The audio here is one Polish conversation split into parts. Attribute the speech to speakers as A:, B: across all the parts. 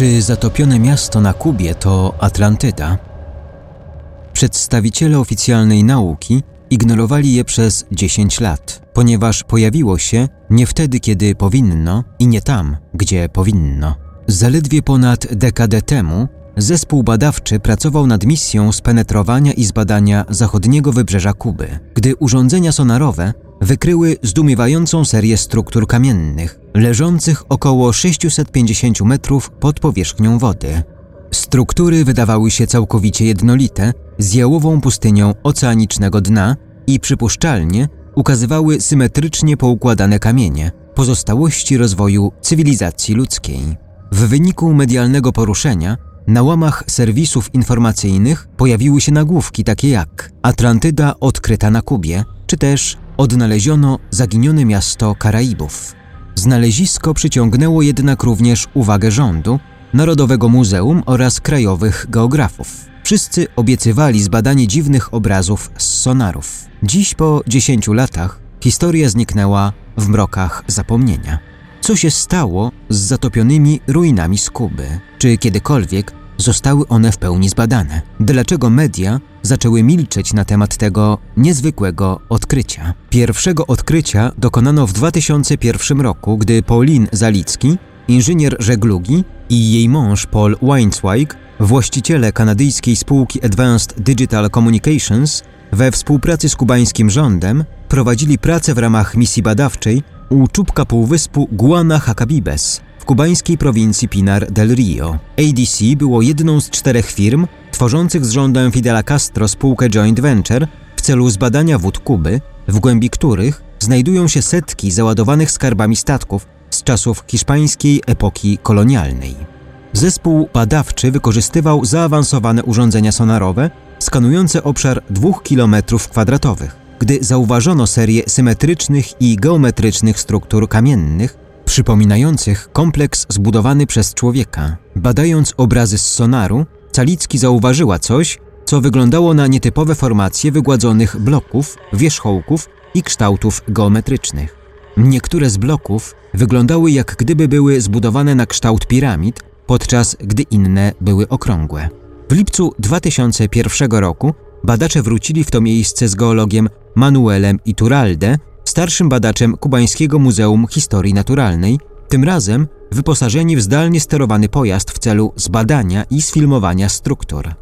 A: Czy zatopione miasto na Kubie to Atlantyda? Przedstawiciele oficjalnej nauki ignorowali je przez 10 lat, ponieważ pojawiło się nie wtedy, kiedy powinno i nie tam, gdzie powinno. Zaledwie ponad dekadę temu zespół badawczy pracował nad misją spenetrowania i zbadania zachodniego wybrzeża Kuby, gdy urządzenia sonarowe wykryły zdumiewającą serię struktur kamiennych, leżących około 650 metrów pod powierzchnią wody. Struktury wydawały się całkowicie jednolite z jałową pustynią oceanicznego dna i przypuszczalnie ukazywały symetrycznie poukładane kamienie, pozostałości rozwoju cywilizacji ludzkiej. W wyniku medialnego poruszenia na łamach serwisów informacyjnych pojawiły się nagłówki takie jak Atlantyda odkryta na Kubie, czy też odnaleziono zaginione miasto Karaibów. Znalezisko przyciągnęło jednak również uwagę rządu, Narodowego Muzeum oraz krajowych geografów. Wszyscy obiecywali zbadanie dziwnych obrazów z sonarów. Dziś po 10 latach historia zniknęła w mrokach zapomnienia. Co się stało z zatopionymi ruinami Skuby? Czy kiedykolwiek zostały one w pełni zbadane? Dlaczego media zaczęły milczeć na temat tego niezwykłego odkrycia? Pierwszego odkrycia dokonano w 2001 roku, gdy Pauline Zalicki, inżynier żeglugi i jej mąż Paul Weinsweig, właściciele kanadyjskiej spółki Advanced Digital Communications, we współpracy z kubańskim rządem prowadzili pracę w ramach misji badawczej u czubka półwyspu Guana Hacabibes w kubańskiej prowincji Pinar del Rio. ADC było jedną z czterech firm tworzących z rządem Fidela Castro spółkę joint venture w celu zbadania wód Kuby, w głębi których znajdują się setki załadowanych skarbami statków z czasów hiszpańskiej epoki kolonialnej. Zespół badawczy wykorzystywał zaawansowane urządzenia sonarowe skanujące obszar 2 km kwadratowych gdy zauważono serię symetrycznych i geometrycznych struktur kamiennych, przypominających kompleks zbudowany przez człowieka. Badając obrazy z sonaru, Calicki zauważyła coś, co wyglądało na nietypowe formacje wygładzonych bloków, wierzchołków i kształtów geometrycznych. Niektóre z bloków wyglądały jak gdyby były zbudowane na kształt piramid, podczas gdy inne były okrągłe. W lipcu 2001 roku badacze wrócili w to miejsce z geologiem Manuelem Iturralde, starszym badaczem kubańskiego Muzeum Historii Naturalnej, tym razem wyposażeni w zdalnie sterowany pojazd w celu zbadania i sfilmowania struktur.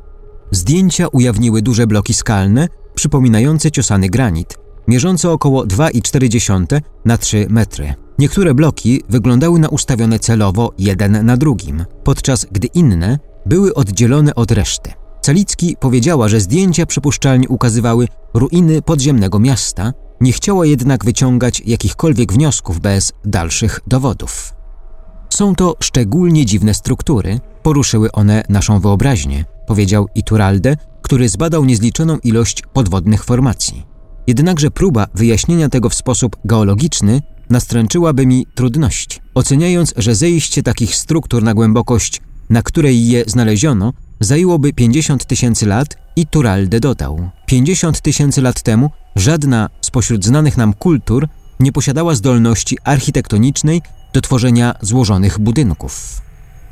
A: Zdjęcia ujawniły duże bloki skalne, przypominające ciosany granit, mierzące około 2,4 na 3 metry. Niektóre bloki wyglądały na ustawione celowo jeden na drugim, podczas gdy inne były oddzielone od reszty. Calicki powiedziała, że zdjęcia przypuszczalnie ukazywały ruiny podziemnego miasta, nie chciała jednak wyciągać jakichkolwiek wniosków bez dalszych dowodów. Są to szczególnie dziwne struktury, poruszyły one naszą wyobraźnię, powiedział Ituralde, który zbadał niezliczoną ilość podwodnych formacji. Jednakże próba wyjaśnienia tego w sposób geologiczny nastręczyłaby mi trudności. Oceniając, że zejście takich struktur na głębokość, na której je znaleziono, zajęłoby 50 tysięcy lat i Turalde dodał. 50 tysięcy lat temu żadna spośród znanych nam kultur nie posiadała zdolności architektonicznej do tworzenia złożonych budynków.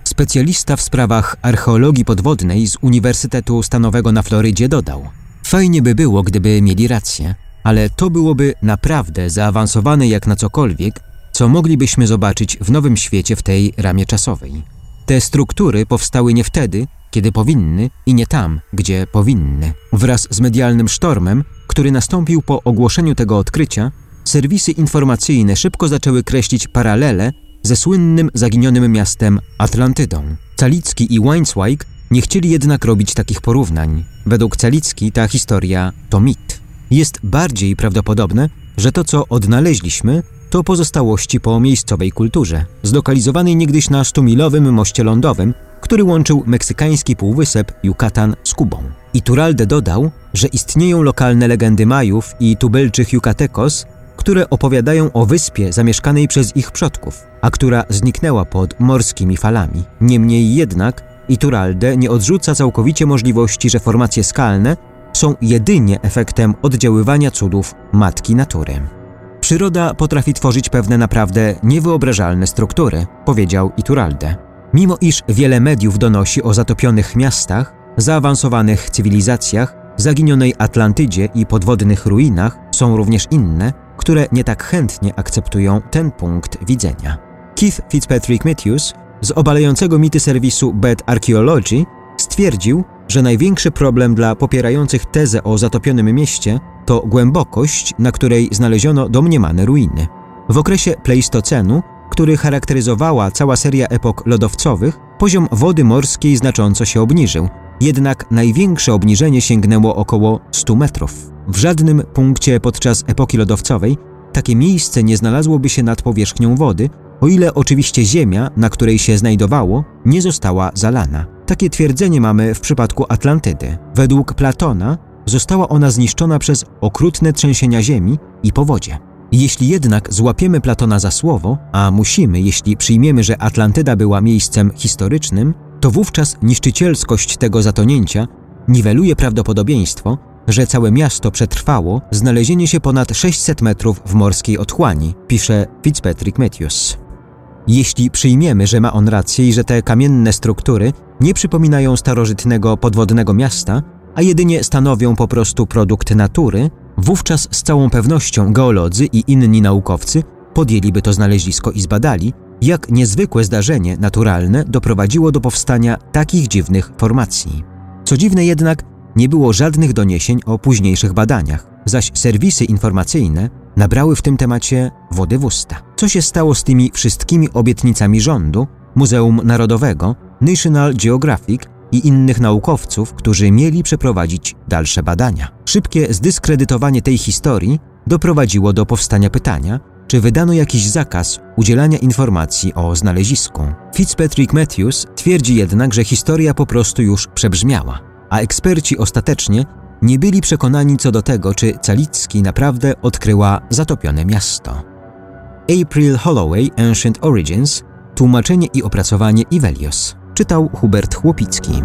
A: Specjalista w sprawach archeologii podwodnej z Uniwersytetu Stanowego na Florydzie dodał: Fajnie by było, gdyby mieli rację, ale to byłoby naprawdę zaawansowane jak na cokolwiek, co moglibyśmy zobaczyć w nowym świecie w tej ramie czasowej. Te struktury powstały nie wtedy, kiedy powinny i nie tam, gdzie powinny. Wraz z medialnym sztormem, który nastąpił po ogłoszeniu tego odkrycia, serwisy informacyjne szybko zaczęły kreślić paralele ze słynnym zaginionym miastem Atlantydą. Calicki i Weinsweig nie chcieli jednak robić takich porównań. Według Calicki ta historia to mit. Jest bardziej prawdopodobne, że to, co odnaleźliśmy, to pozostałości po miejscowej kulturze, zlokalizowanej niegdyś na sztumilowym moście lądowym, który łączył meksykański półwysep Yucatan z Kubą. Iturralde dodał, że istnieją lokalne legendy Majów i tubylczych Yucatecos, które opowiadają o wyspie zamieszkanej przez ich przodków, a która zniknęła pod morskimi falami. Niemniej jednak Iturralde nie odrzuca całkowicie możliwości, że formacje skalne są jedynie efektem oddziaływania cudów matki natury. Przyroda potrafi tworzyć pewne naprawdę niewyobrażalne struktury, powiedział Iturralde. Mimo iż wiele mediów donosi o zatopionych miastach, zaawansowanych cywilizacjach, zaginionej Atlantydzie i podwodnych ruinach, są również inne, które nie tak chętnie akceptują ten punkt widzenia. Keith Fitzpatrick Matthews z obalającego mity serwisu Bad Archaeology stwierdził, że największy problem dla popierających tezę o zatopionym mieście to głębokość, na której znaleziono domniemane ruiny. W okresie Pleistocenu, który charakteryzowała cała seria epok lodowcowych, poziom wody morskiej znacząco się obniżył, jednak największe obniżenie sięgnęło około 100 metrów. W żadnym punkcie podczas epoki lodowcowej takie miejsce nie znalazłoby się nad powierzchnią wody, o ile oczywiście ziemia, na której się znajdowało, nie została zalana. Takie twierdzenie mamy w przypadku Atlantydy. Według Platona została ona zniszczona przez okrutne trzęsienia ziemi i powodzie. Jeśli jednak złapiemy Platona za słowo, a musimy, jeśli przyjmiemy, że Atlantyda była miejscem historycznym, to wówczas niszczycielskość tego zatonięcia niweluje prawdopodobieństwo, że całe miasto przetrwało znalezienie się ponad 600 metrów w morskiej otchłani, pisze Fitzpatrick Matthews. Jeśli przyjmiemy, że ma on rację i że te kamienne struktury nie przypominają starożytnego podwodnego miasta, a jedynie stanowią po prostu produkt natury, wówczas z całą pewnością geolodzy i inni naukowcy podjęliby to znalezisko i zbadali, jak niezwykłe zdarzenie naturalne doprowadziło do powstania takich dziwnych formacji. Co dziwne jednak, nie było żadnych doniesień o późniejszych badaniach, zaś serwisy informacyjne nabrały w tym temacie wody w usta. Co się stało z tymi wszystkimi obietnicami rządu, Muzeum Narodowego, National Geographic i innych naukowców, którzy mieli przeprowadzić dalsze badania? Szybkie zdyskredytowanie tej historii doprowadziło do powstania pytania, czy wydano jakiś zakaz udzielania informacji o znalezisku. Fitzpatrick Matthews twierdzi jednak, że historia po prostu już przebrzmiała, a eksperci ostatecznie nie byli przekonani co do tego, czy Calicki naprawdę odkryła zatopione miasto. April Holloway Ancient Origins, tłumaczenie i opracowanie Ivelios, czytał Hubert Chłopicki.